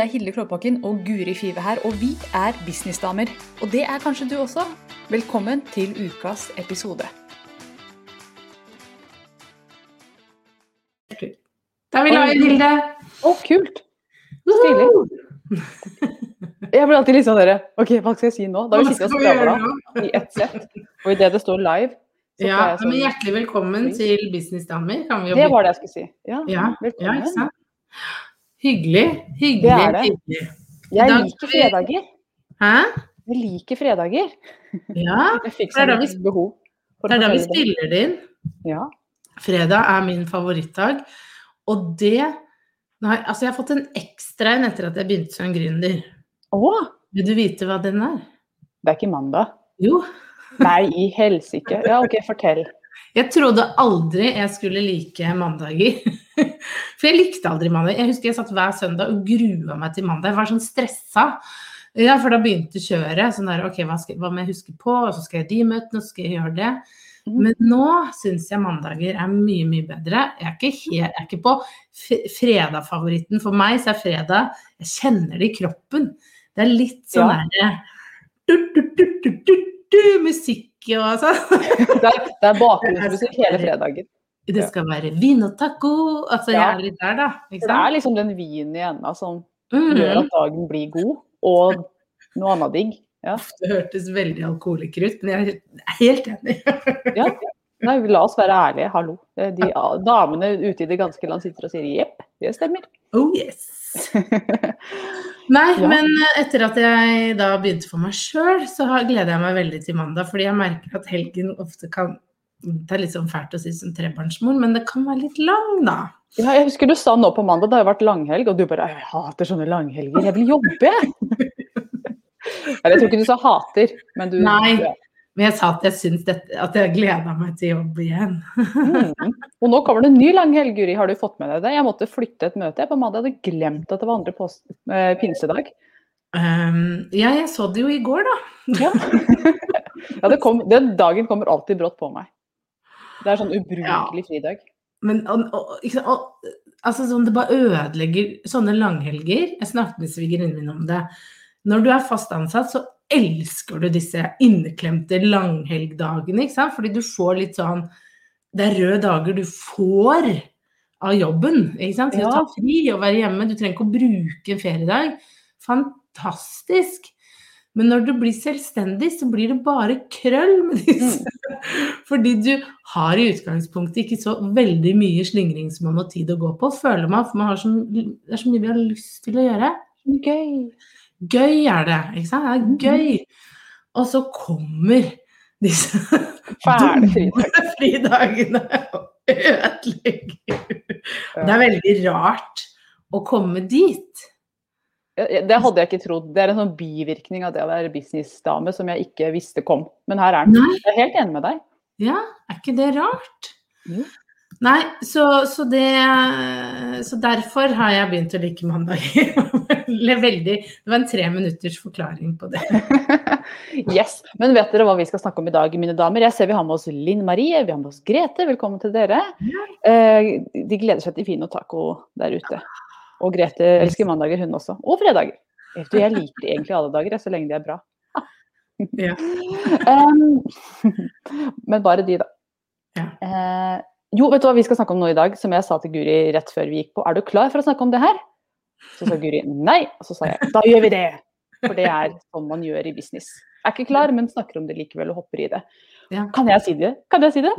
Det er Hilde Klåbakken og Guri Five her, og vi er businessdamer. Og det er kanskje du også. Velkommen til ukas episode. Da er vi live, Hilde. Å, kult! Stilig. Jeg blir alltid litt sånn dere Ok, hva skal jeg si nå? Da har vi sittet og skravla i ett sett. Og idet det står live, Ja, men sånn hjertelig velkommen til Businessdamer. Kan vi jo Det var det jeg skulle si. Ja, ja, ja, ikke sant? Hyggelig. Hyggelig. Det er det. hyggelig. Jeg liker fredager. Hæ? Jeg liker fredager. Ja, Det er da vi- det er da vi spiller det inn. Ja. Fredag er min favorittdag. Og det Nei, altså jeg har fått en ekstra en etter at jeg begynte som gründer. Åh. Vil du vite hva den er? det er ikke mandag. Jo, Nei, i helsike. Ja, OK, fortell. Jeg trodde aldri jeg skulle like mandager. For jeg likte aldri mandag. Jeg husker jeg satt hver søndag og grua meg til mandag. Jeg var sånn stressa. Ja, for da begynte kjøret. Sånn der, ok, hva, skal, hva må jeg huske på? Og så skal jeg de møtene, og så skal jeg gjøre det. Mhm. Men nå syns jeg mandager er mye, mye bedre. Jeg er ikke, helt, jeg er ikke på fredag-favoritten. For meg så er fredag Jeg kjenner det i kroppen. Det er litt sånn Ja. derre du, du, du, du, du, du, Musikk og sånn. Det er, det er bakgrunnsmusikk hele fredagen. Det skal være vin og taco. Altså, jeg Ja. er litt der, da. Det er liksom den vinen i enda som gjør Mhm. at dagen blir god, og noe annet digg. Ja. Det hørtes veldig alkoholiker ut, men jeg er helt enig. Ja. Nei, la oss være ærlige, hallo. De damene ute i det ganske land sitter og sier jepp, det stemmer. Oh yes. Nei, Ja. men etter at jeg da begynte for meg sjøl, så gleder jeg meg veldig til mandag. Fordi jeg merker at helgen ofte kan Det er litt sånn fælt å si som trebarnsmor, men det kan være litt lang, da. Ja, jeg husker du sa nå på mandag, det har jo vært langhelg, og du bare Jeg hater sånne langhelger, jeg vil jobbe, jeg. Eller jeg tror ikke du sa hater, men du Nei. Ja. Men jeg sa at jeg syns at jeg gleda meg til jobb igjen. Mm. Og nå kommer det en ny langhelg, Guri. Har du fått med deg det? Jeg måtte flytte et møte jeg på mandag. Jeg hadde glemt at det var andre post, eh, pinsedag. Um, ja, jeg så det jo i går, da. Ja. ja, det kom, den dagen kommer alltid brått på meg. Det er sånn ubrukelig fridag. Men og, og, og, altså, sånn, det bare ødelegger sånne langhelger. Jeg snakket med svigerinnen min om det. Når du er fast ansatt, så elsker du disse inneklemte langhelgdagene. ikke sant? Fordi du får litt sånn Det er røde dager du får av jobben. ikke sant? Til å ta fri og være hjemme. Du trenger ikke å bruke en feriedag. Fantastisk. Men når du blir selvstendig, så blir det bare krøll med disse. Fordi du har i utgangspunktet ikke så veldig mye slingringsmonn og tid å gå på, føler man. For man har så, det er så mye vi har lyst til å gjøre. Gøy. Gøy er det, ikke sant? Det er gøy. Og så kommer disse dumme fridagene og ødelegger. Det er veldig rart å komme dit. Det hadde jeg ikke trodd. Det er en sånn bivirkning av det å være businessdame som jeg ikke visste kom. Men her er den. Jeg er helt enig med deg. Ja, er ikke det rart? Jo. Nei, så, så det Så derfor har jeg begynt å like mandager. Veldig Det var en tre minutters forklaring på det. Yes. Men vet dere hva vi skal snakke om i dag, mine damer? Jeg ser vi har med oss Linn Marie, vi har med oss Grete. Velkommen til dere. Eh, de gleder seg til Fino taco der ute. Og Grete elsker mandager, hun også. Og fredager. Jeg liker egentlig alle dager, så lenge de er bra. Ja. Um, men bare de, da. Ja. Eh, jo, vet du hva vi skal snakke om nå i dag, som jeg sa til Guri rett før vi gikk på. Er du klar for å snakke om det her? Så sa Guri nei, og så sa jeg da gjør vi det. For det er sånn man gjør i business. Jeg Er ikke klar, men snakker om det likevel og hopper i det. Ja. Kan jeg si det? Kan jeg si det?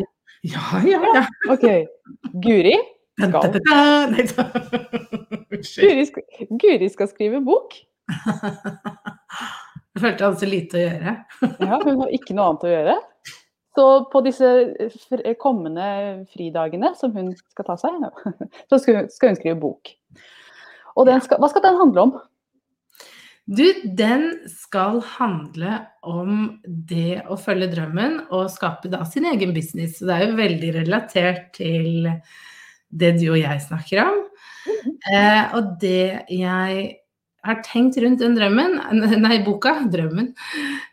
Ja, ja, ja. Ok. Guri skal. Guri skal, Guri skal skrive bok. Jeg følte jeg hadde så lite å gjøre. Ja, hun har ikke noe annet å gjøre. Så på disse kommende fridagene som hun skal ta seg, så skal hun, skrive bok. Og den skal, hva skal den handle om? Du, den skal handle om det å følge drømmen og skape da sin egen business. Så det er jo veldig relatert til det du og jeg snakker om. Eh, og det jeg har tenkt rundt den drømmen, nei, boka, drømmen,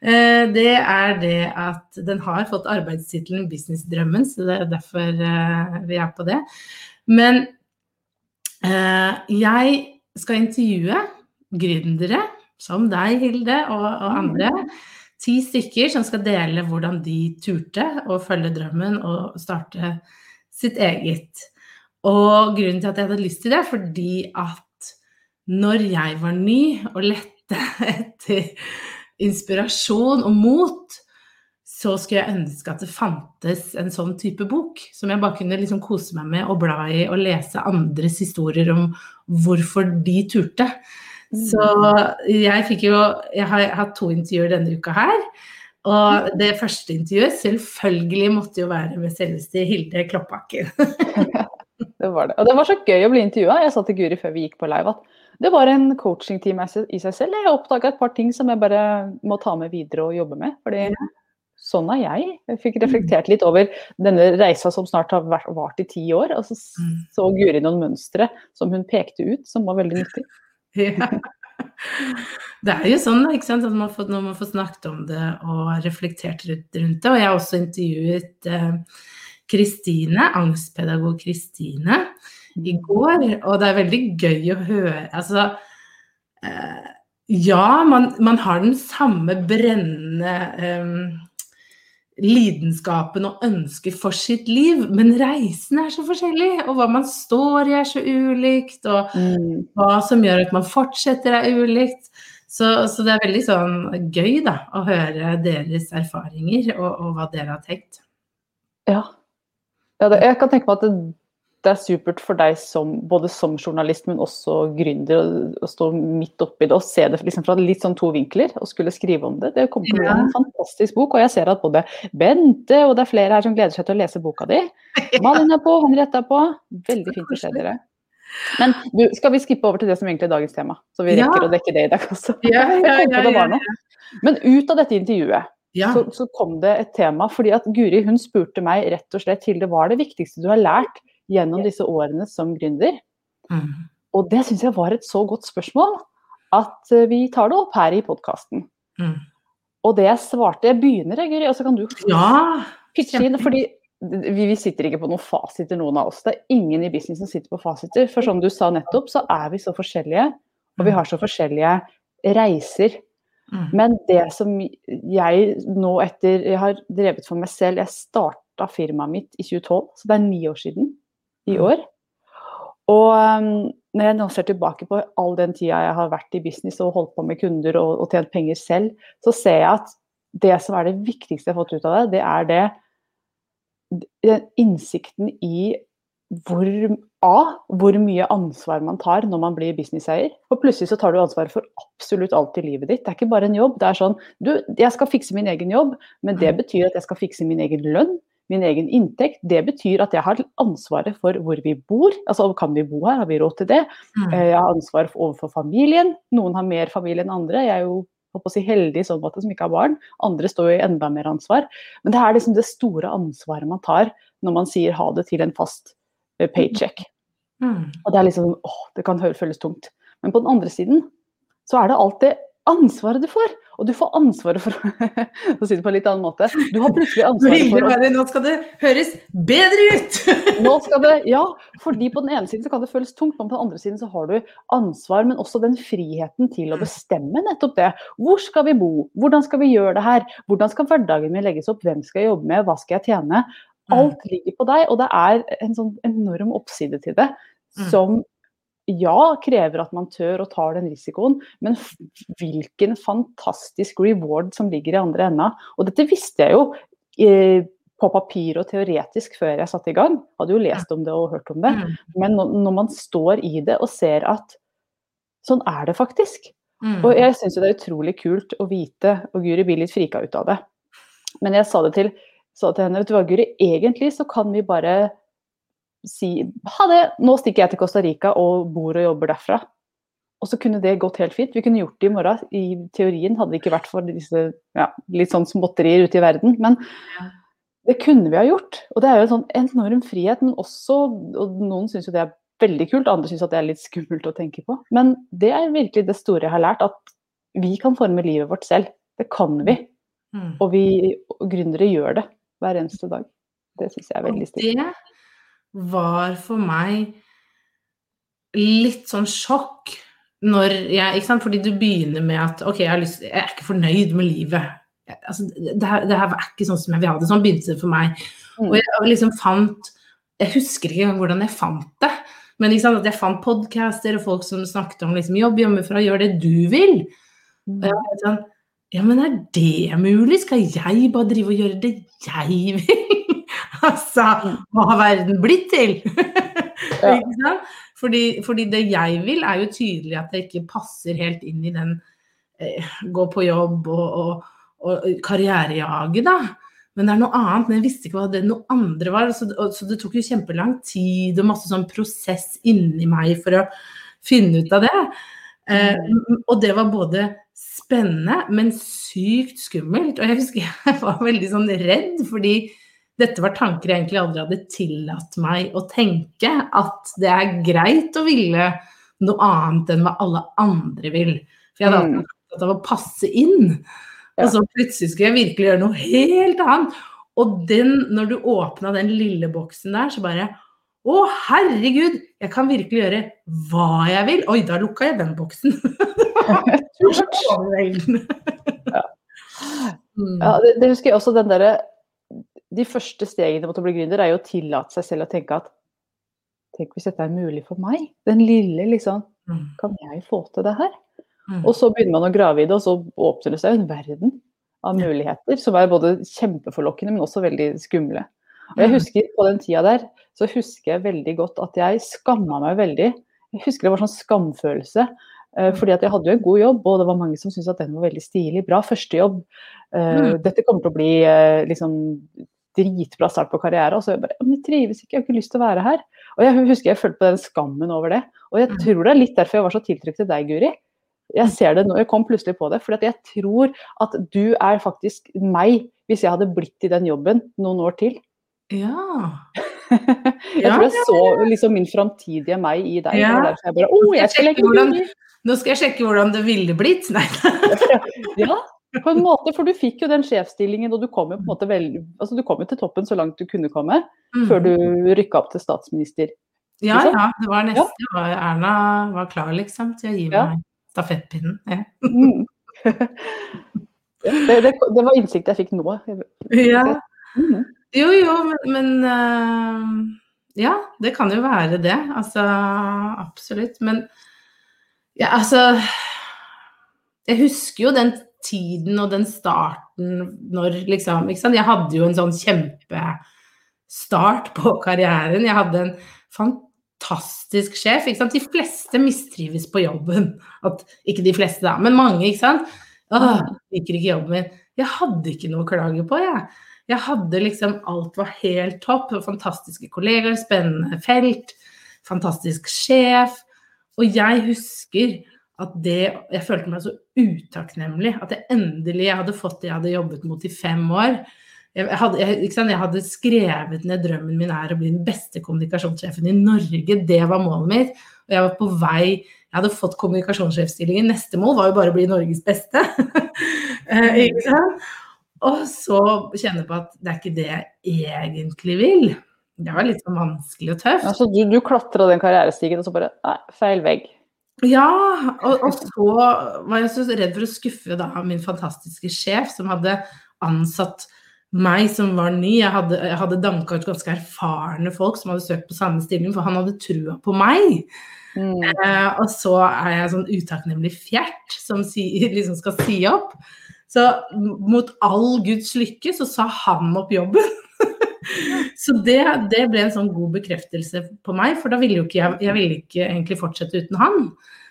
eh, det er det at den har fått arbeidstittelen 'Businessdrømmen', så det er derfor eh, vi er på det. Men eh, jeg skal intervjue gründere, som deg, Hilde, og, og andre. Ti stykker som skal dele hvordan de turte å følge drømmen og starte sitt eget. Og grunnen til at jeg hadde lyst til det, er fordi at når jeg var ny og lette etter inspirasjon og mot, så skulle jeg ønske at det fantes en sånn type bok som jeg bare kunne liksom kose meg med og bla i og lese andres historier om hvorfor de turte. Så jeg fikk jo Jeg har hatt to intervjuer denne uka her. Og det første intervjuet selvfølgelig måtte jo være med selveste Hilde Kloppbakken. det var det. Og det var så gøy å bli intervjua. Jeg sa til Guri før vi gikk på live at det var en coachingtime i seg selv. Jeg oppdaga et par ting som jeg bare må ta med videre og jobbe med. fordi sånn er jeg. Jeg fikk reflektert litt over denne reisa som snart har vart i ti år. Og så mm. så Guri noen mønstre som hun pekte ut, som var veldig nyttig. Ja. Det er jo sånn ikke sant? at man får, når man får snakket om det og reflektert rundt det. Og jeg har også intervjuet eh, Kristine, eh, angstpedagog Kristine, i går. Og det er veldig gøy å høre. Altså eh, Ja, man, man, har den samme brennende eh, lidenskapen og ønsket for sitt liv, men reisen er så forskjellig. Og hva man står i er så ulikt, og mm. hva som gjør at man fortsetter er ulikt. Så, så, det er veldig sånn gøy da, å høre deres erfaringer og, og hva dere har tenkt. Ja. ja det, jeg kan tenke meg at det, det er supert for deg som, både som journalist, men også gründer, å stå midt oppi det og se det liksom fra litt sånn to vinkler og skulle skrive om det. Det kommer til å bli en fantastisk bok, og jeg ser at både Bente og det er flere her som gleder seg til å lese boka di. Malin er på, Henriette er på. Veldig fint å se dere. Men du, skal vi skippe over til det som egentlig er dagens tema? Så vi rekker ja. å dekke det i dag også. Ja, ja, ja, Men ut av dette intervjuet så, så, kom det et tema, fordi at Guri hun spurte meg rett og slett til det var det viktigste du har lært gjennom disse årene som gründer? Mm. Og det syns jeg var et så godt spørsmål at eh, vi tar det opp her i podkasten. Mm. Og det jeg svarte Jeg begynner, Guri, og så kan du ja, pitche inn. fordi vi, vi, sitter ikke på noen fasiter, noen av oss. Det er ingen i business som sitter på fasiter. For som du sa nettopp, så er vi så forskjellige, og vi mm. har så forskjellige reiser. Mm. Men det som jeg nå etter Jeg har drevet for meg selv. Jeg starta firmaet mitt i 2012, så det er ni år siden i år. Og um, når jeg nå ser tilbake på all den tida jeg har vært i business og holdt på med kunder og, og tjent penger selv, så ser jeg at det som er det viktigste jeg har fått ut av det, det er det den innsikten i hvor, A, hvor mye ansvar man tar når man blir businesseier. For plutselig så tar du ansvar for absolutt alt i livet ditt. Det er ikke bare en jobb. Det er sånn Du, jeg skal fikse min egen jobb, men det mm. betyr at jeg skal fikse min egen lønn min egen inntekt. Det betyr at jeg har ansvaret for hvor vi bor. Altså kan vi bo her, har vi råd til det? Mm. Eh, jeg har ansvar overfor familien. Noen har mer familie enn andre. Jeg er jo håper å si heldig i sånn måte som ikke har barn. Andre står jo i enda mer ansvar. Men det er liksom det store ansvaret man tar når man sier ha det til en fast eh, paycheck. Mm. Og det er liksom åh, det kan føles tungt. Men på den andre siden så er det alt det ansvaret du får. Og du får ansvaret for å si det på en litt annen måte. Du har plutselig ansvaret for å Nå skal det høres bedre ut! Nå skal det, Ja, fordi på den ene siden så kan det føles tungt, men på den andre siden så har du ansvar, men også den friheten til å bestemme nettopp det. Hvor skal vi bo? Hvordan skal vi gjøre det her? Hvordan skal hverdagen min legges opp? Hvem skal jeg jobbe med? Hva skal jeg tjene? Alt ligger på deg, og det er en sånn enorm oppside til det mm. som ja, krever at man tør og tar den risikoen, men hvilken fantastisk reward som ligger i andre enda. Og dette visste jeg jo eh, på papir og teoretisk før jeg satte i gang. Hadde jo lest om det og hørt om det. Mm. Men når man står i det og ser at sånn er det faktisk. Mm. Og jeg syns det er utrolig kult å vite, og Guri blir litt frika ut av det. Men jeg sa det til, sa til henne, vet du hva Guri, egentlig så kan vi bare si ha det, nå stikker jeg til Costa Rica og bor og jobber derfra. Og så kunne det gått helt fint. Vi kunne gjort det i morgen. I teorien hadde det ikke vært for disse ja, litt sånn småtterier ute i verden. Men det kunne vi ha gjort. Og det er jo en sånn enorm frihet, men også Og noen syns jo det er veldig kult, andre syns at det er litt skummelt å tenke på. Men det er virkelig det store jeg har lært, at vi kan forme livet vårt selv. Det kan vi. Mm. Og vi og gründere gjør det hver eneste dag. Det syns jeg er veldig stilig var for meg litt sånn sjokk når jeg Ikke sant, fordi du begynner med at OK, jeg, lyst, jeg er ikke fornøyd med livet. Altså, det, her, det her er ikke sånn som jeg vil ha det. Sånn begynte det for meg. Mm. Og jeg liksom fant Jeg husker ikke engang hvordan jeg fant det. Men ikke sant, at jeg fant podcaster og folk som snakket om liksom, jobb hjemmefra, gjør det du vil. Og jeg var sånn, ja, men er det mulig? Skal jeg bare drive og gjøre det jeg vil? Altså, hva har verden blitt til? Ja. Fordi, fordi det jeg vil, er jo tydelig at det ikke passer helt inn i den eh, gå på jobb og, og, og karrierejaget, da. Men det er noe annet. Men jeg visste ikke hva det noe andre var. Så, og, så det tok jo kjempelang tid og masse sånn prosess inni meg for å finne ut av det. Eh, og det var både spennende, men sykt skummelt. Og jeg husker jeg var veldig sånn redd, fordi dette var tanker jeg egentlig aldri hadde tillatt meg å tenke. At det er greit å ville noe annet enn hva alle andre vil. For jeg hadde alltid vært opptatt av å passe inn. Og så plutselig skulle jeg virkelig gjøre noe helt annet. Og den, når du åpna den lille boksen der, så bare Å, herregud, jeg kan virkelig gjøre hva jeg vil. Oi, da lukka jeg den boksen. ja. Mm. Ja, det, det husker jeg også den derre De første stegene mot å bli gründer er jo å tillate seg selv å tenke at Tenk hvis dette er mulig for meg? Den lille, liksom. Mm. Kan jeg få til det her? Mm. Og så begynner man å grave i det, og så åpner det seg en verden av muligheter som er både kjempeforlokkende, men også veldig skumle. Og jeg Mm. husker på den tida der, så husker jeg veldig godt at jeg skamma meg veldig. Jeg husker det var sånn skamfølelse. eh, Fordi at jeg hadde jo en god jobb, og det var mange som syntes at den var veldig stilig. Bra førstejobb. Eh, Mm. Dette kommer til å bli eh, liksom dritbra start på karriere. Og så jeg bare Men jeg trives ikke, jeg har ikke lyst til å være her. Og jeg husker jeg følte på den skammen over det. Og jeg Mm. tror det er litt derfor jeg var så tiltrukket til deg, Guri. Jeg ser det nå, jeg kom plutselig på det. For jeg tror at du er faktisk meg, hvis jeg hadde blitt i den jobben noen år til. Ja. jeg tror jeg så liksom min framtidige meg i deg. Ja. Og derfor jeg bare oh, jeg skal hvordan-! Nå skal jeg sjekke hvordan det ville blitt. Nei. Ja, på en måte, for du fikk jo den sjefsstillingen, og du kom jo på en måte veldig Altså du kom jo til toppen så langt du kunne komme, før du rykka opp til statsminister. Ja, ja. Det var nesten ja. var Erna var klar, liksom, til å gi Ja. meg stafettpinnen. Ja. Mm. det, det, det var innsikt jeg fikk nå. ja. Mm. Jo, jo, men, men eh, Ja, det kan jo være det. Altså absolutt. Men ja, altså Jeg husker jo den tiden og den starten når liksom ikke sant? Jeg hadde jo en sånn kjempestart på karrieren. Jeg hadde en fantastisk sjef. Ikke sant? De fleste mistrives på jobben. At, ikke de fleste, da, men mange. ikke sant? Åh, liker ikke jobben min. Jeg hadde ikke noe å klage på, jeg. Jeg hadde liksom Alt var helt topp. Fantastiske kollegaer, spennende felt, fantastisk sjef. Og jeg husker at det Jeg følte meg så utakknemlig. At jeg endelig hadde fått det jeg hadde jobbet mot i fem år. Jeg hadde, jeg, jeg hadde skrevet ned drømmen min er å bli den beste kommunikasjonssjefen i Norge. Det var målet mitt. Og jeg var på vei Jeg hadde fått kommunikasjonssjefstillingen. Neste mål var jo bare å bli Norges beste. Eh, ikke sant? Og så kjenne på at det er ikke det jeg egentlig vil. Det var litt sånn vanskelig og tøft. Altså, du, du klatra den karrierestigen, og så bare Nei, feil vegg. Ja, og, og så var jeg så redd for å skuffe da min fantastiske sjef, som hadde ansatt meg som var ny. Jeg hadde, jeg hadde danka ut ganske erfarne folk som hadde søkt på samme stilling, for han hadde trua på meg. Mm. Eh, og så er jeg sånn utakknemlig fjert som si, liksom skal si opp. Så mot all Guds lykke så sa han opp jobben. så det, det ble en sånn god bekreftelse på meg, for da ville jo ikke jeg, jeg ville ikke egentlig fortsette uten han.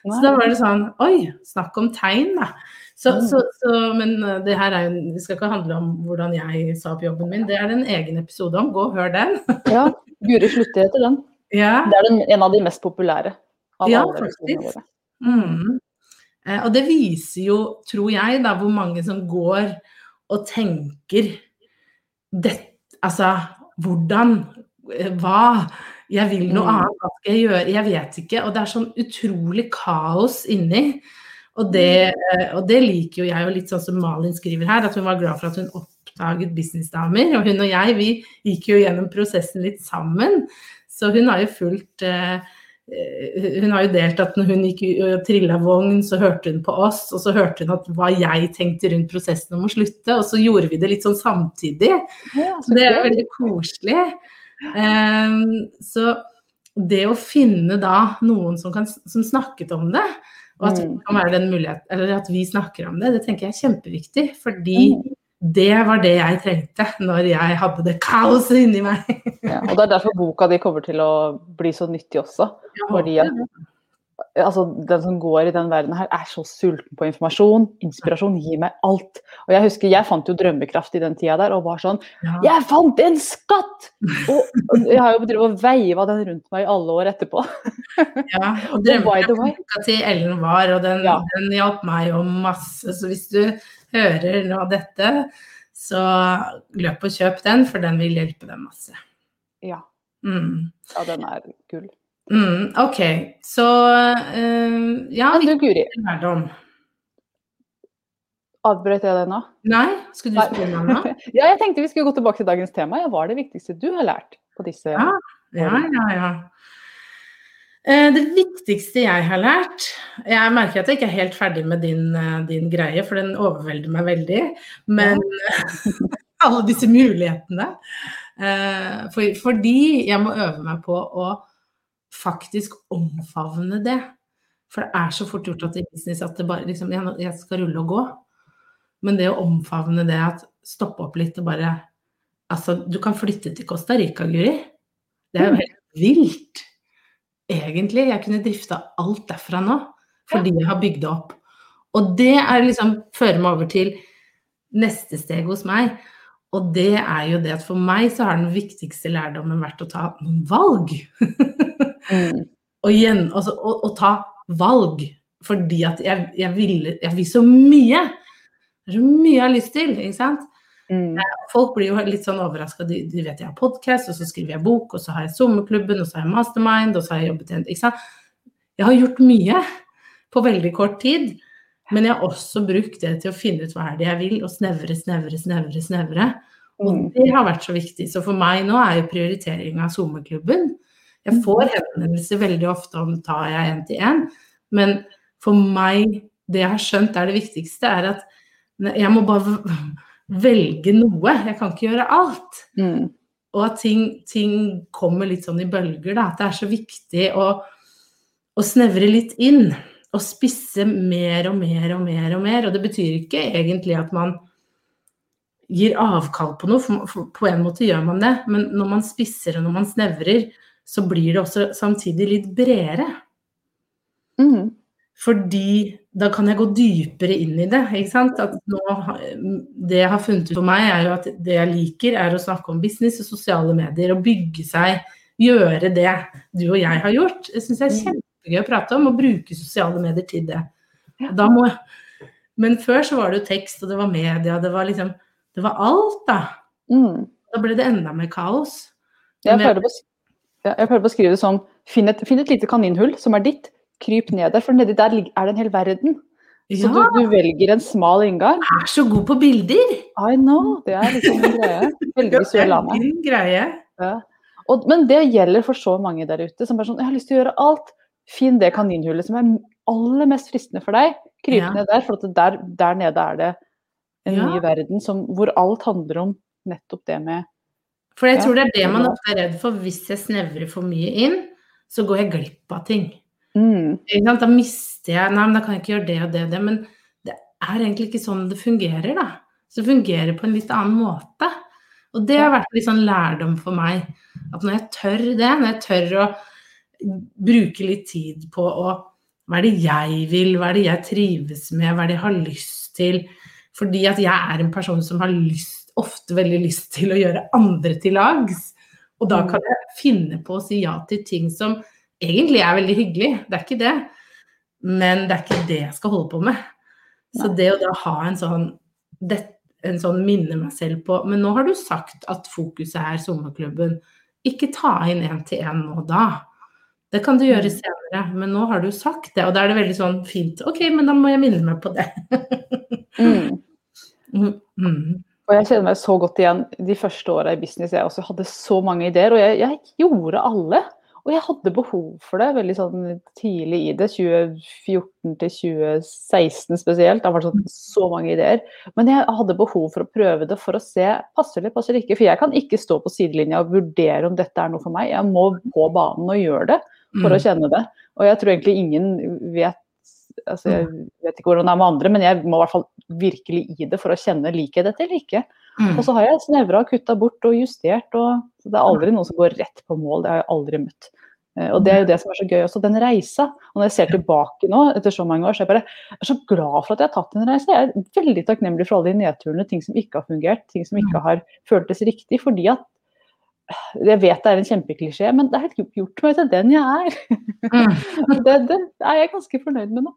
Så da var det sånn Oi, snakk om tegn, da. Så, Mm. så, så, men uh, det her er jo, det skal ikke handle om hvordan jeg sa opp jobben min, det er en egen episode om. Gå og hør den. Ja, Guri slutter etter den. ja. Det er den, en av de mest populære. Av Ja, faktisk. Mm. Eh, og det viser jo, tror jeg, da, hvor mange som går og tenker det, Altså, hvordan? eh, Hva? Jeg vil noe Mm. annet, hva skal jeg gjøre? Jeg vet ikke. Og det er sånn utrolig kaos inni. Og det, eh, og det liker jo jeg, og litt sånn som Malin skriver her, at hun var glad for at hun oppdaget businessdamer. Og hun og jeg, vi gikk jo gjennom prosessen litt sammen. Så hun har jo fulgt eh, hun har jo delt at når hun gikk og trilla vogn, så hørte hun på oss, og så hørte hun at hva jeg tenkte rundt prosessen om å slutte, og så gjorde vi det litt sånn samtidig. Ja, så det er veldig koselig. Um, så det å finne da noen som, kan, som snakket om det, og at, Mm. kan være den eller at vi snakker om det, det tenker jeg er kjempeviktig. Fordi Mm. Det var det jeg trengte når jeg hadde det kaoset inni meg. Ja, og det er derfor boka di kommer til å bli så nyttig også. Fordi at altså, den som går i den verden her, er så sulten på informasjon. Inspirasjon gir meg alt. Og jeg husker, jeg fant jo drømmekraft i den tida der og var sånn Ja. Jeg fant en skatt! Og, og jeg har jo drevet og veiva den rundt meg i alle år etterpå. Ja, og drømmekraften til Ellen var, og den, Ja. den hjalp meg jo masse. Så hvis du hører nå dette, så løp og kjøp den, for den vil hjelpe deg masse. Ja, Mm. ja den er gull. Mm, ok, så uh, ja, Men du Guri, lærdom. avbrøt jeg det nå? Nei, skulle du spørre meg nå? Ja, jeg tenkte vi skulle gå tilbake til dagens tema. Ja, hva er det viktigste du har lært på disse Ja. Ja, ja, ja. Eh, Det viktigste jeg har lært Jeg merker at jeg ikke er helt ferdig med din, eh, din greie, for den overvelder meg veldig. Men alle disse mulighetene. Eh, For, fordi jeg må øve meg på å faktisk omfavne det. For det er så fort gjort at i business at det bare liksom Jeg, jeg skal rulle og gå. Men det å omfavne det at stoppe opp litt og bare Altså, du kan flytte til Costa Rica, Guri. Det er jo helt vilt. Egentlig. Jeg kunne drifta alt derfra nå, fordi jeg har bygd det opp. Og det er liksom fører meg over til neste steg hos meg. Og det er jo det at for meg så har den viktigste lærdommen vært å ta noen valg. Mm. og, igjen, altså, å, å ta valg. Fordi at jeg, jeg, vil, jeg vil så mye. Det er så mye jeg har lyst til, ikke sant. Mm. Folk blir jo litt sånn overraska. De, de vet jeg har podkast, og så skriver jeg bok, og så har jeg sommerklubben, og så har jeg mastermind, og så har jeg jobbet i en Ikke sant. Jeg har gjort mye på veldig kort tid. Men jeg har også brukt det til å finne ut hva er det jeg vil, og snevre, snevre, snevre. snevre. Og Mm. det har vært så viktig. Så for meg nå er jo prioritering av sommerklubben. Jeg får henvendelser veldig ofte om tar jeg én til én, men for meg, det jeg har skjønt er det viktigste, er at jeg må bare velge noe. Jeg kan ikke gjøre alt. Mm. Og at ting, ting kommer litt sånn i bølger, da. At det er så viktig å, å snevre litt inn. Og spisse mer og mer og mer og mer. Og det betyr ikke egentlig at man gir avkall på noe, for, på en måte gjør man det. Men når man spisser og når man snevrer, så blir det også samtidig litt bredere. Mm. Fordi da kan jeg gå dypere inn i det. ikke sant? At nå, det jeg har funnet ut for meg, er jo at det jeg liker, er å snakke om business og sosiale medier. Og bygge seg, gjøre det du og jeg har gjort. Det syns jeg er kjempegøy å prate om, og bruke sosiale medier til det. Da må, men før så var det jo tekst, og det var media, det var liksom Det var alt, da. Mm. Da ble det enda mer kaos. Jeg Men prøver på, jeg prøver på å skrive det som finn et, finn et lite kaninhull som er ditt, kryp ned der, for nedi der er det en hel verden. Så du, du velger en smal inngang. jeg er så god på bilder! I know, det er liksom en greie. Veldig visuell av meg. Greie. Ja. Og, men det gjelder for så mange der ute som er sånn Jeg har lyst til å gjøre alt. Finn det kaninhullet som er aller mest fristende for deg. Kryp Ja. ned der, for der, der nede er det en Ja. ny verden som, hvor alt handler om nettopp det med For jeg Ja, tror det er det man ofte er redd for. Hvis jeg snevrer for mye inn, så går jeg glipp av ting. Mm, Da mister jeg Nei, men da kan jeg ikke gjøre det og det og det. Men det er egentlig ikke sånn det fungerer, da. Så det fungerer på en litt annen måte. Og det har vært litt sånn lærdom for meg. At når jeg tør det, når jeg tør å bruke litt tid på å Hva er det jeg vil, hva er det jeg trives med, hva er det jeg har lyst til? Fordi at jeg er en person som har lyst, ofte veldig lyst til å gjøre andre til lags. Og da kan jeg finne på å si ja til ting som egentlig er veldig hyggelig, det er ikke det. Men det er ikke det jeg skal holde på med. Så det å da ha en sånn, det, en sånn minne meg selv på Men nå har du sagt at fokuset er sommerklubben. Ikke ta inn én til én nå da. Det kan du gjøre Mm. senere, men nå har du sagt det. Og da er det veldig sånn fint. Ok, men da må jeg minne meg på det. mm. Mm, mm. Og jeg kjenner meg så godt igjen de første åra i business. Jeg også hadde så mange ideer, og jeg, jeg gjorde alle. Og jeg hadde behov for det veldig sånn tidlig i det, 2014 til 2016 spesielt. Det har vært sånn, så mange ideer. Men jeg hadde behov for å prøve det for å se passer det, passer det ikke. For jeg kan ikke stå på sidelinja og vurdere om dette er noe for meg. Jeg må på banen og gjøre det for å kjenne det. Og jeg tror egentlig ingen vet altså Jeg vet ikke hvordan det er med andre, men jeg må i hvert fall virkelig i det for å kjenne liker jeg dette eller ikke. Og så har jeg snevra og kutta bort og justert. og Det er aldri noen som går rett på mål. Det har jeg aldri møtt. Eh, Og det er jo det som er så gøy også, den reisa. Og når jeg ser tilbake nå, etter så mange år, så er jeg bare jeg er så glad for at jeg har tatt en reise. Jeg er veldig takknemlig for alle de nedturene, ting som ikke har fungert, ting som ikke har føltes riktig. Fordi at jeg vet det er en kjempeklisjé, men det har gjort meg til den jeg er. det, det er jeg ganske fornøyd med nå.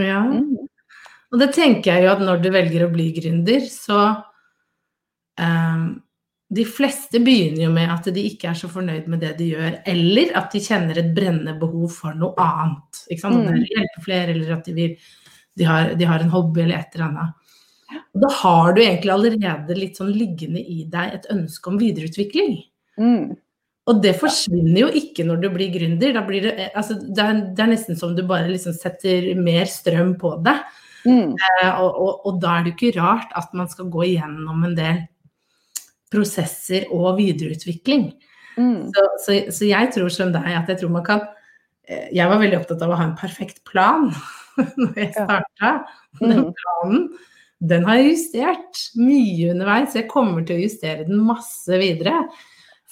Ja. Mm. Og det tenker jeg jo at når du velger å bli gründer, så De fleste begynner jo med at de ikke er så fornøyd med det de gjør, eller at de kjenner et brennende behov for noe annet. Ikke sant? Mm. De flere, eller at de, vil, de, har, de har en hobby eller et eller annet. Og da har du egentlig allerede litt sånn liggende i deg et ønske om videreutvikling. Mm. Og det forsvinner jo ikke når du blir gründer. Blir det, altså, det, er, det er nesten som du bare liksom setter mer strøm på det. Mm. Eh, og, og, og da er det jo ikke rart at man skal gå igjennom en del prosesser og videreutvikling. Mm. Så, så, så jeg tror som deg at jeg tror man kan eh, Jeg var veldig opptatt av å ha en perfekt plan når jeg Ja. Mm. Den Mm. planen den har jeg justert mye underveis. Jeg kommer til å justere den masse videre.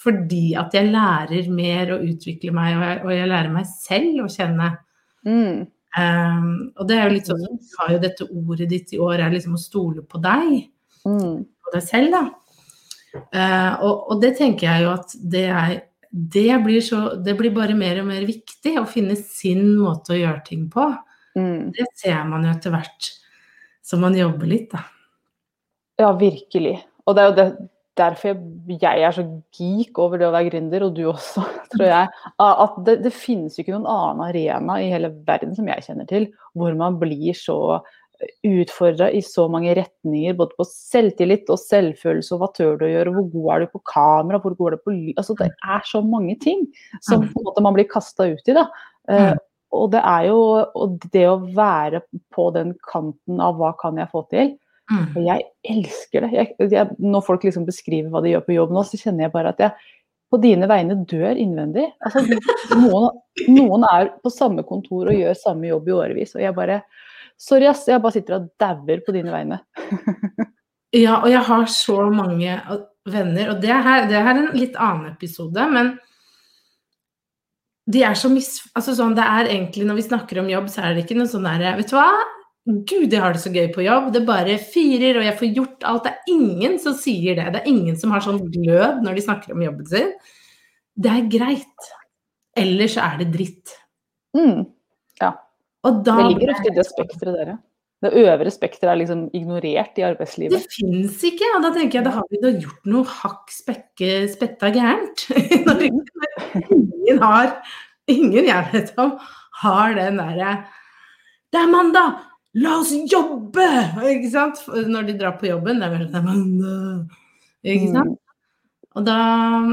Fordi at jeg lærer mer og utvikler meg, og jeg, og jeg lærer meg selv å kjenne. Mm. Um, og det er jo litt sånn, du har jo dette ordet ditt i år er liksom å stole på deg Mm. på deg selv, da. Eh, og, og det tenker jeg jo at det er det blir, så, det blir bare mer og mer viktig å finne sin måte å gjøre ting på. Mm. Det ser man jo etter hvert som man jobber litt, da. Ja, virkelig. Og det er jo det, derfor jeg, jeg er så geek over det å være gründer, og du også, tror jeg. At det, det finnes jo ikke noen annen arena i hele verden som jeg kjenner til, hvor man blir så utfordra i så mange retninger, både på selvtillit og selvfølelse, og hva tør du å gjøre, hvor god er du på kamera, hvor god er du på lyd Altså det er så mange ting som på en måte man blir kasta ut i, da. Mm. og det er jo og det å være på den kanten av hva kan jeg få til, og jeg elsker det. Jeg, jeg, når folk liksom beskriver hva de gjør på jobb nå, så kjenner jeg bare at jeg på dine vegne dør innvendig. Altså, noen, noen er på samme kontor og gjør samme jobb i årevis, og jeg bare Sorry, ass. Jeg bare sitter og dauer på dine vegne. Ja, og jeg har så mange venner, og det her, det her er en litt annen episode, men de er så mis... Altså sånn, det er egentlig, når vi snakker om jobb, så er det ikke noe sånn derre Vet du hva? Gud, jeg har det så gøy på jobb. Det bare firer, og jeg får gjort alt. Det er ingen som sier det. Det er ingen som har sånn glød når de snakker om jobben sin. Det er greit. Eller så er det dritt. Mm. Og da Det ligger ofte i det spekteret der, ja. Det øvre spekteret er liksom ignorert i arbeidslivet. Det fins ikke, og da tenker jeg da har vi da gjort noe hakk spekke spetta gærent. Ingen har Ingen jeg vet om har den derre Det er mandag! La oss jobbe! Ikke sant? Når de drar på jobben. Det er vel det er mandag. Ikke sant? Og da,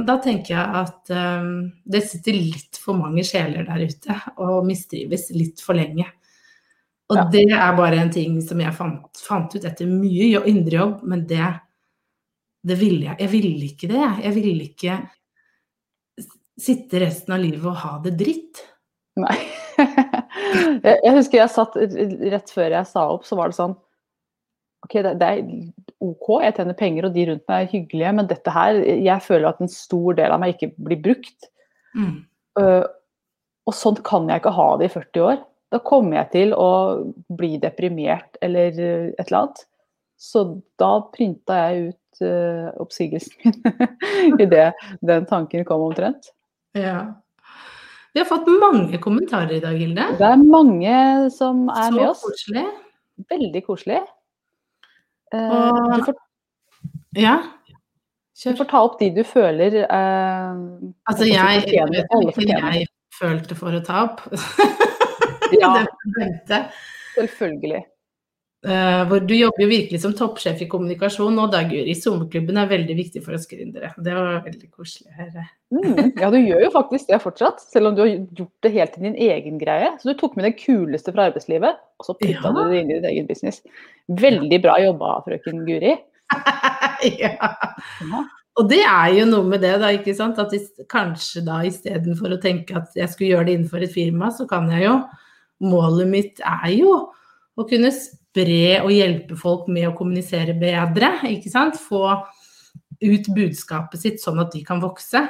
da tenker jeg at um, det sitter litt for mange sjeler der ute og mistrives litt for lenge. Og Ja. det er bare en ting som jeg fant, fant ut etter mye indre jobb, men det, det ville jeg. Jeg ville ikke det. jeg. Jeg ville ikke sitte resten av livet og ha det dritt. Nei. jeg, jeg husker jeg satt rett før jeg sa opp, så var det sånn Ok, det, det er OK, jeg tjener penger, og de rundt meg er hyggelige, men dette her Jeg føler at en stor del av meg ikke blir brukt. Mm. Uh, og sånn kan jeg ikke ha det i 40 år. Da kommer jeg til å bli deprimert eller øh, et eller annet. Så da printa jeg ut uh, oppsigelsen min idet den tanken kom omtrent. Ja. Vi har fått mange kommentarer i dag, Hilde. Det er mange som er Så med oss. Så koselig. Veldig koselig. Eh, Og- du, får, Ja. du får ta opp de du føler eh, Altså, jeg jeg fortjener- fortjener. jeg følte for å ta opp. Ja. Selvfølgelig. Uh, hvor du jobber jo virkelig som toppsjef i kommunikasjon nå, da, Guri. SoMe-klubben er veldig viktig for oss gründere. Det var veldig koselig å høre. Mm, ja, du gjør jo faktisk det fortsatt, selv om du har gjort det helt til din egen greie. Så du tok med det kuleste fra arbeidslivet, og så putta ja. du det inn i din egen business. Veldig bra jobba, frøken Guri. ja. ja. Og det er jo noe med det, da, ikke sant. At kanskje da istedenfor å tenke at jeg skulle gjøre det innenfor et firma, så kan jeg jo Målet mitt er jo å kunne spre og hjelpe folk med å kommunisere bedre. ikke sant? Få ut budskapet sitt sånn at de kan vokse.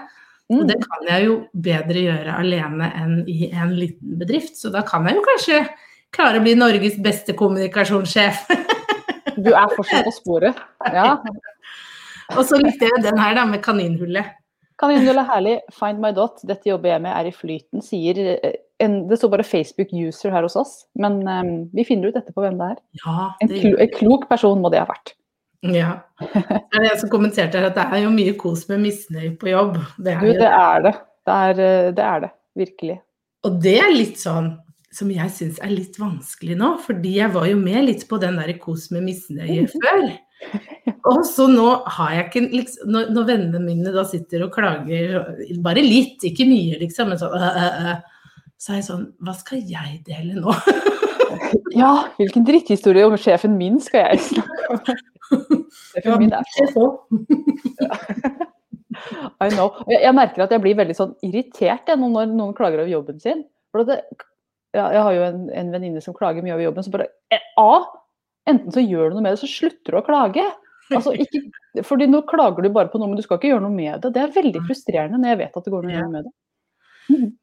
Mm. Og det kan jeg jo bedre gjøre alene enn i en liten bedrift. Så da kan jeg jo kanskje klare å bli Norges beste kommunikasjonssjef. du er fortsatt på sporet. Ja. og så likte jeg den her da, med kaninhullet. Kaninhullet er herlig. Find my dot. Dette jobber jeg med, er i flyten, sier eh, en, det står bare Facebook-user her hos oss, men um, vi finner ut etterpå hvem det er. Ja, det... En, klo, en, klok person må det ha vært. Ja. Det er jeg som kommenterte her at det er jo mye kos med misnøye på jobb. Det er, du, det, er det. Det er, eh, det er det. Virkelig. Og det er litt sånn som jeg syns er litt vanskelig nå, fordi jeg var jo med litt på den der kos med misnøye mm. før. Og så nå har jeg ikke liksom, når, når, vennene mine da sitter og klager, bare litt, ikke mye, liksom, men sånn øh, øh, øh så er jeg sånn Hva skal jeg dele nå? ja, hvilken dritthistorie om sjefen min skal jeg snakke om? Sjefen min er sånn. I know. Jeg, merker at jeg blir veldig sånn irritert jeg, når noen klager over jobben sin. For det, ja, jeg har jo en, en venninne som klager mye over jobben. Så bare eh, A. Enten så gjør du noe med det, så slutter du å klage. Altså, ikke, fordi nå klager du bare på noe, men du skal ikke gjøre noe med det. Det er veldig frustrerende når jeg vet at det går noe med det.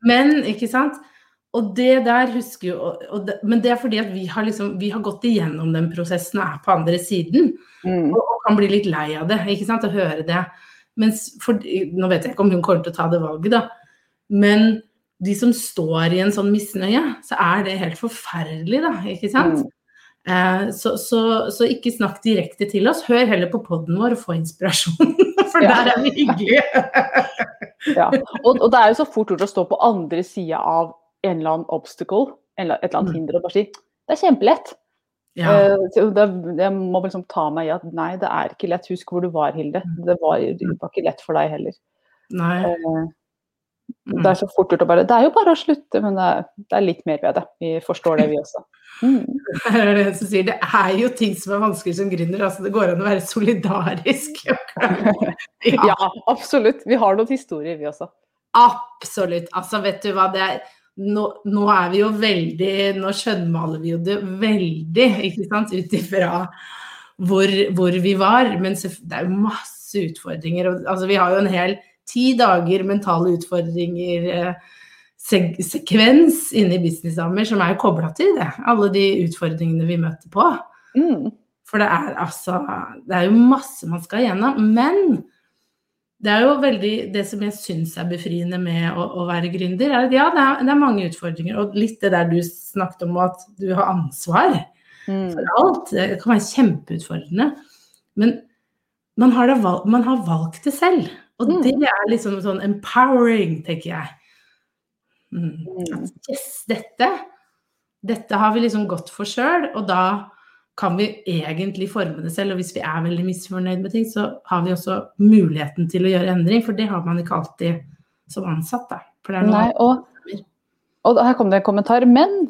Men, ikke sant. Og det der husker jo det, Men det er fordi at vi har, liksom, vi har gått igjennom den prosessen og er på andre siden. Mm. Og, og, kan bli litt lei av det, ikke sant, å høre det. Mens for, Nå vet jeg ikke om hun kommer til å ta det valget, da. Men de som står i en sånn misnøye, så er det helt forferdelig, da. Ikke sant? Mm. Eh, så, så, så, ikke snakk direkte til oss. Hør heller på poden vår og få inspirasjon, for ja. der er vi hyggelige. ja. Og, og, det er jo så fort gjort å stå på andre sida av en eller annen obstacle, eller et eller annet mm. hinder, og bare si det er kjempelett. Ja. Uh, det, jeg må liksom ta meg i at nei, det er ikke lett. Husk hvor du var, Hilde. Mm. Det var, det var ikke lett for deg heller. Nei. Uh, det er så fort gjort å bare Det er jo bare å slutte, men det er, det er litt mer ved det. Vi forstår det, vi også. Mm. Det, det er jo ting som er vanskelig som gründer. Altså det går an å være solidarisk. ja. ja, absolutt. Vi har noen historier, vi også. Absolutt. Altså, vet du hva det er nå, nå, er vi jo veldig Nå skjønnmaler vi jo det veldig, ikke sant, ut ifra hvor, hvor, vi var. Men det er jo masse utfordringer. Altså, vi har jo en hel ti dager mentale utfordringer. Eh, sek sekvens inne i Businessdamer som er kobla til det. Alle de utfordringene vi møter på. Mm. For det er altså Det er jo masse man skal igjennom. Men det er jo veldig Det som jeg syns er befriende med å, å være gründer, er at ja, det er, det er, mange utfordringer. Og litt det der du snakket om at du har ansvar mm. for alt. Det kan være kjempeutfordrende. Men man har, valg, man har valgt det selv. Og mm. det er liksom sånn empowering, tenker jeg. Mm. mm. yes, dette, dette har vi liksom gått for sjøl, og da kan vi egentlig forme det selv. Og hvis vi er veldig misfornøyd med ting, så har vi også muligheten til å gjøre endring, for det har man ikke alltid som ansatt. Da. Nei, og, og her kom det en kommentar. Men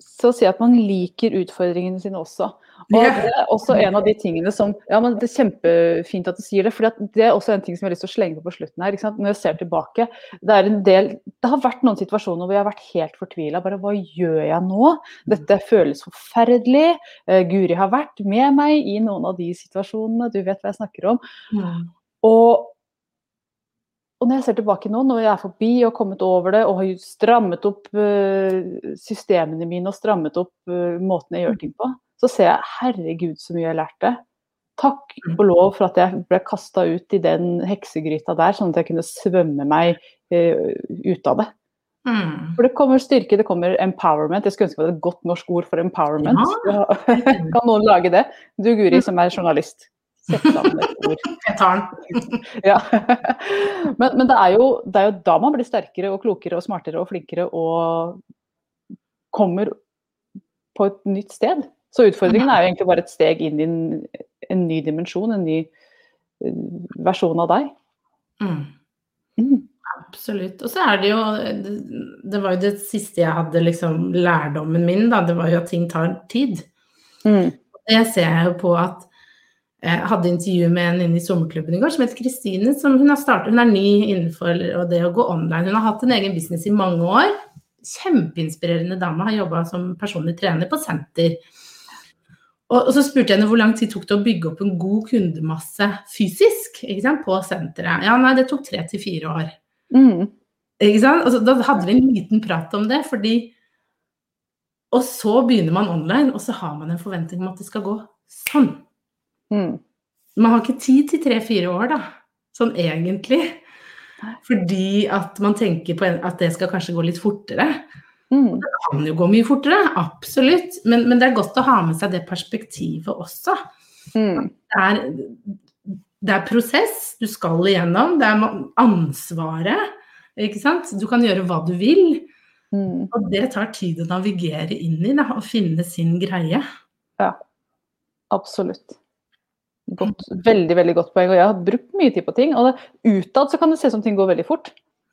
så sier jeg at man liker utfordringene sine også. Og det er også en av de tingene som Ja, men det er kjempefint at du sier det. For det er også en ting som jeg har lyst til å slenge på på slutten her. Når jeg ser tilbake. Det er en del Det har vært noen situasjoner hvor jeg har vært helt fortvila. Bare hva gjør jeg nå? Dette føles forferdelig. Uh, Guri har vært med meg i noen av de situasjonene. Du vet hva jeg snakker om. Mm. Og og når jeg ser tilbake nå, når jeg er forbi og kommet over det og har strammet opp uh, systemene mine og strammet opp uh, måten jeg gjør ting på, så ser jeg herregud så mye jeg lærte. Takk mm. og lov for at jeg ble kasta ut i den heksegryta der, sånn at jeg kunne svømme meg eh, ut av det. Mm. For det kommer styrke, det kommer empowerment. Jeg skulle ønske det var et godt norsk ord for empowerment. Ja. kan noen lage det? Du Guri som er journalist. Sett sammen et ord. Jeg tar den. ja. Men, men det, er jo, det, er jo, da man blir sterkere og klokere og smartere og flinkere og kommer på et nytt sted. Så utfordringen er jo egentlig bare et steg inn i en, en ny dimensjon, en ny eh, versjon av deg. Mm. Mm. Absolutt. Og så er det jo Det var jo det siste jeg hadde, liksom lærdommen min, da. Det var jo at ting tar tid. Mm. Det ser jeg jo på at jeg hadde intervju med en inne i sommerklubben i går som heter Kristine. som Hun har startet, hun er ny innenfor det å gå online. Hun har hatt en egen business i mange år. Kjempeinspirerende dame. Har jobba som personlig trener på senter. Og, så spurte jeg henne hvor lang tid tok det å bygge opp en god kundemasse fysisk på senteret. Ja, nei, det tok tre til fire år. Mm. Ikke sant? Altså, da hadde vi en liten prat om det, fordi Og så begynner man online, og så har man en forventning om at det skal gå sånn. Mm. Man har ikke tid til tre-fire år, da. Sånn egentlig. Fordi at man tenker på at det skal kanskje gå litt fortere. Mm. Det kan jo gå mye fortere, absolutt. Men, men, det er godt å ha med seg det perspektivet også. Mm. Det, er, det er prosess du skal igjennom. Det er ansvaret. Ikke sant? Du kan gjøre hva du vil. Mm. Og det tar tid å navigere inn i da, og finne sin greie. Ja, absolutt. Godt, veldig veldig godt poeng. Og jeg har brukt mye tid på ting. Og utad så kan det se ut som ting går veldig fort.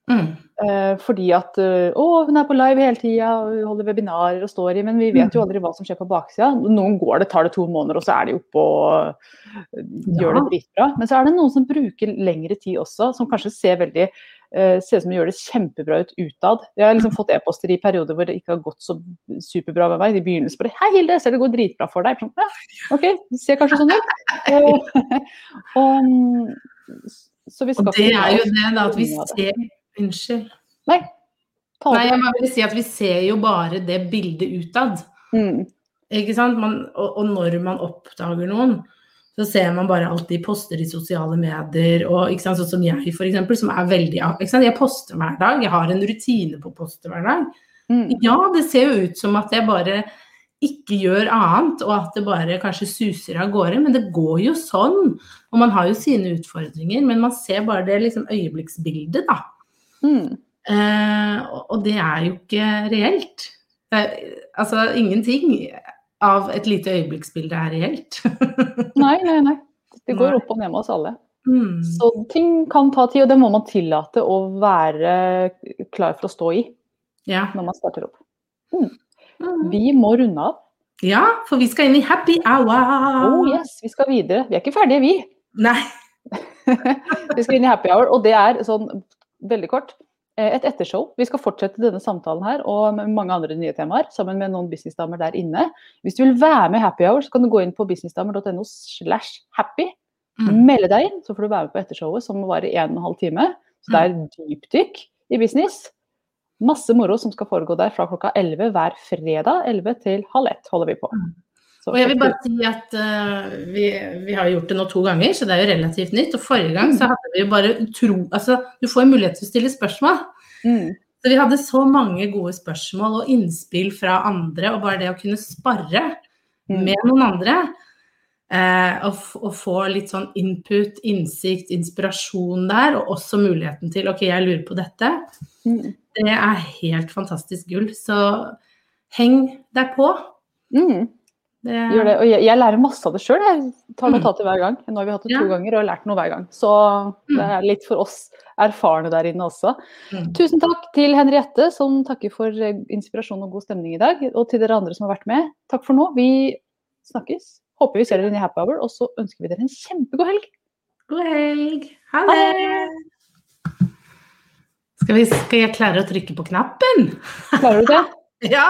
Mm. Eh, fordi at eh, å, hun er på live hele tida, holder webinarer og står i, men vi vet jo aldri hva som skjer på baksida. Noen går det, tar det to måneder, og så er de oppe og eh, gjør det dritbra. Men så er det noen som bruker lengre tid også, som kanskje ser veldig ser ut som de gjør det kjempebra ut utad. Jeg har liksom fått e-poster i perioder hvor det ikke har gått så superbra med meg. De begynner bare 'Hei, Hilde, jeg ser det går dritbra for deg.' Sånn, ja, OK, det ser kanskje sånn ut. Og, så vi skal Og det er jo det, da, at vi ser Unnskyld. Nei. Nei, jeg bare vil si at vi ser jo bare det bildet utad. Mm. Ikke sant? Man, og, og når man oppdager noen, så ser man bare alt de poster i sosiale medier. Og ikke sant? sånn som jeg, for eksempel, som er veldig ikke sant? Jeg poster hver dag. Jeg har en rutine på å poste hver dag. Mm. Ja, det ser jo ut som at jeg bare ikke gjør annet, og at det bare kanskje suser av gårde. Men det går jo sånn. Og man har jo sine utfordringer, men man ser bare det liksom øyeblikksbildet, da. Mm. Eh, og- det er jo ikke reelt. Er, altså ingenting av et lite øyeblikksbilde er reelt. Nei, nei, nei. Det går opp og ned med oss alle. mm. Så ting kan ta tid, og det må man tillate å være klar for å stå i ja. når man starter opp. Mm. Vi må runde av. ja, for vi skal inn i happy hour. Oh yes, vi skal videre. Vi er ikke ferdige, vi. Nei. Vi skal inn i happy hour, og det er sånn veldig kort. eh, Et ettershow. Vi skal fortsette denne samtalen her og med mange andre nye temaer sammen med noen businessdamer der inne. Hvis du vil være med i Happy Hour, så kan du gå inn på businessdamer.no slash happy. Mm. Melde deg inn, så får du være med på ettershowet som varer en og en halv time. Så det er dypdykk i business. Masse moro som skal foregå der fra klokka 11 hver fredag. 11 til halv ett holder vi på. Så Og jeg vil bare si at uh, vi, vi har gjort det nå to ganger, så det er jo relativt nytt. Og forrige gang så hadde vi jo bare utro... Altså, du får jo mulighet til å stille spørsmål. Mm. Så vi hadde så mange gode spørsmål og innspill fra andre, og bare det å kunne sparre Mm. med noen andre, eh, og, og få litt sånn input, innsikt, inspirasjon der, og også muligheten til OK, jeg lurer på dette, Mm. det er helt fantastisk gull. Så heng deg på. Mm. Det, Gjør det. Og jeg, jeg lærer masse av det sjøl. Jeg tar Mm. notater hver gang. Nå har vi hatt det to Ja. ganger og lært noe hver gang. Så det Mm. er litt for oss erfarne der inne også. Mm. Tusen takk til Henriette, som takker for eh, inspirasjon og god stemning i dag. Og til dere andre som har vært med. Takk for nå. Vi snakkes. Håper vi ser dere i Happy Hour. Og så ønsker vi dere en kjempegod helg. God helg. Ha det. det. Skal, vi, skal jeg klare å trykke på knappen? Klarer du det? Ja.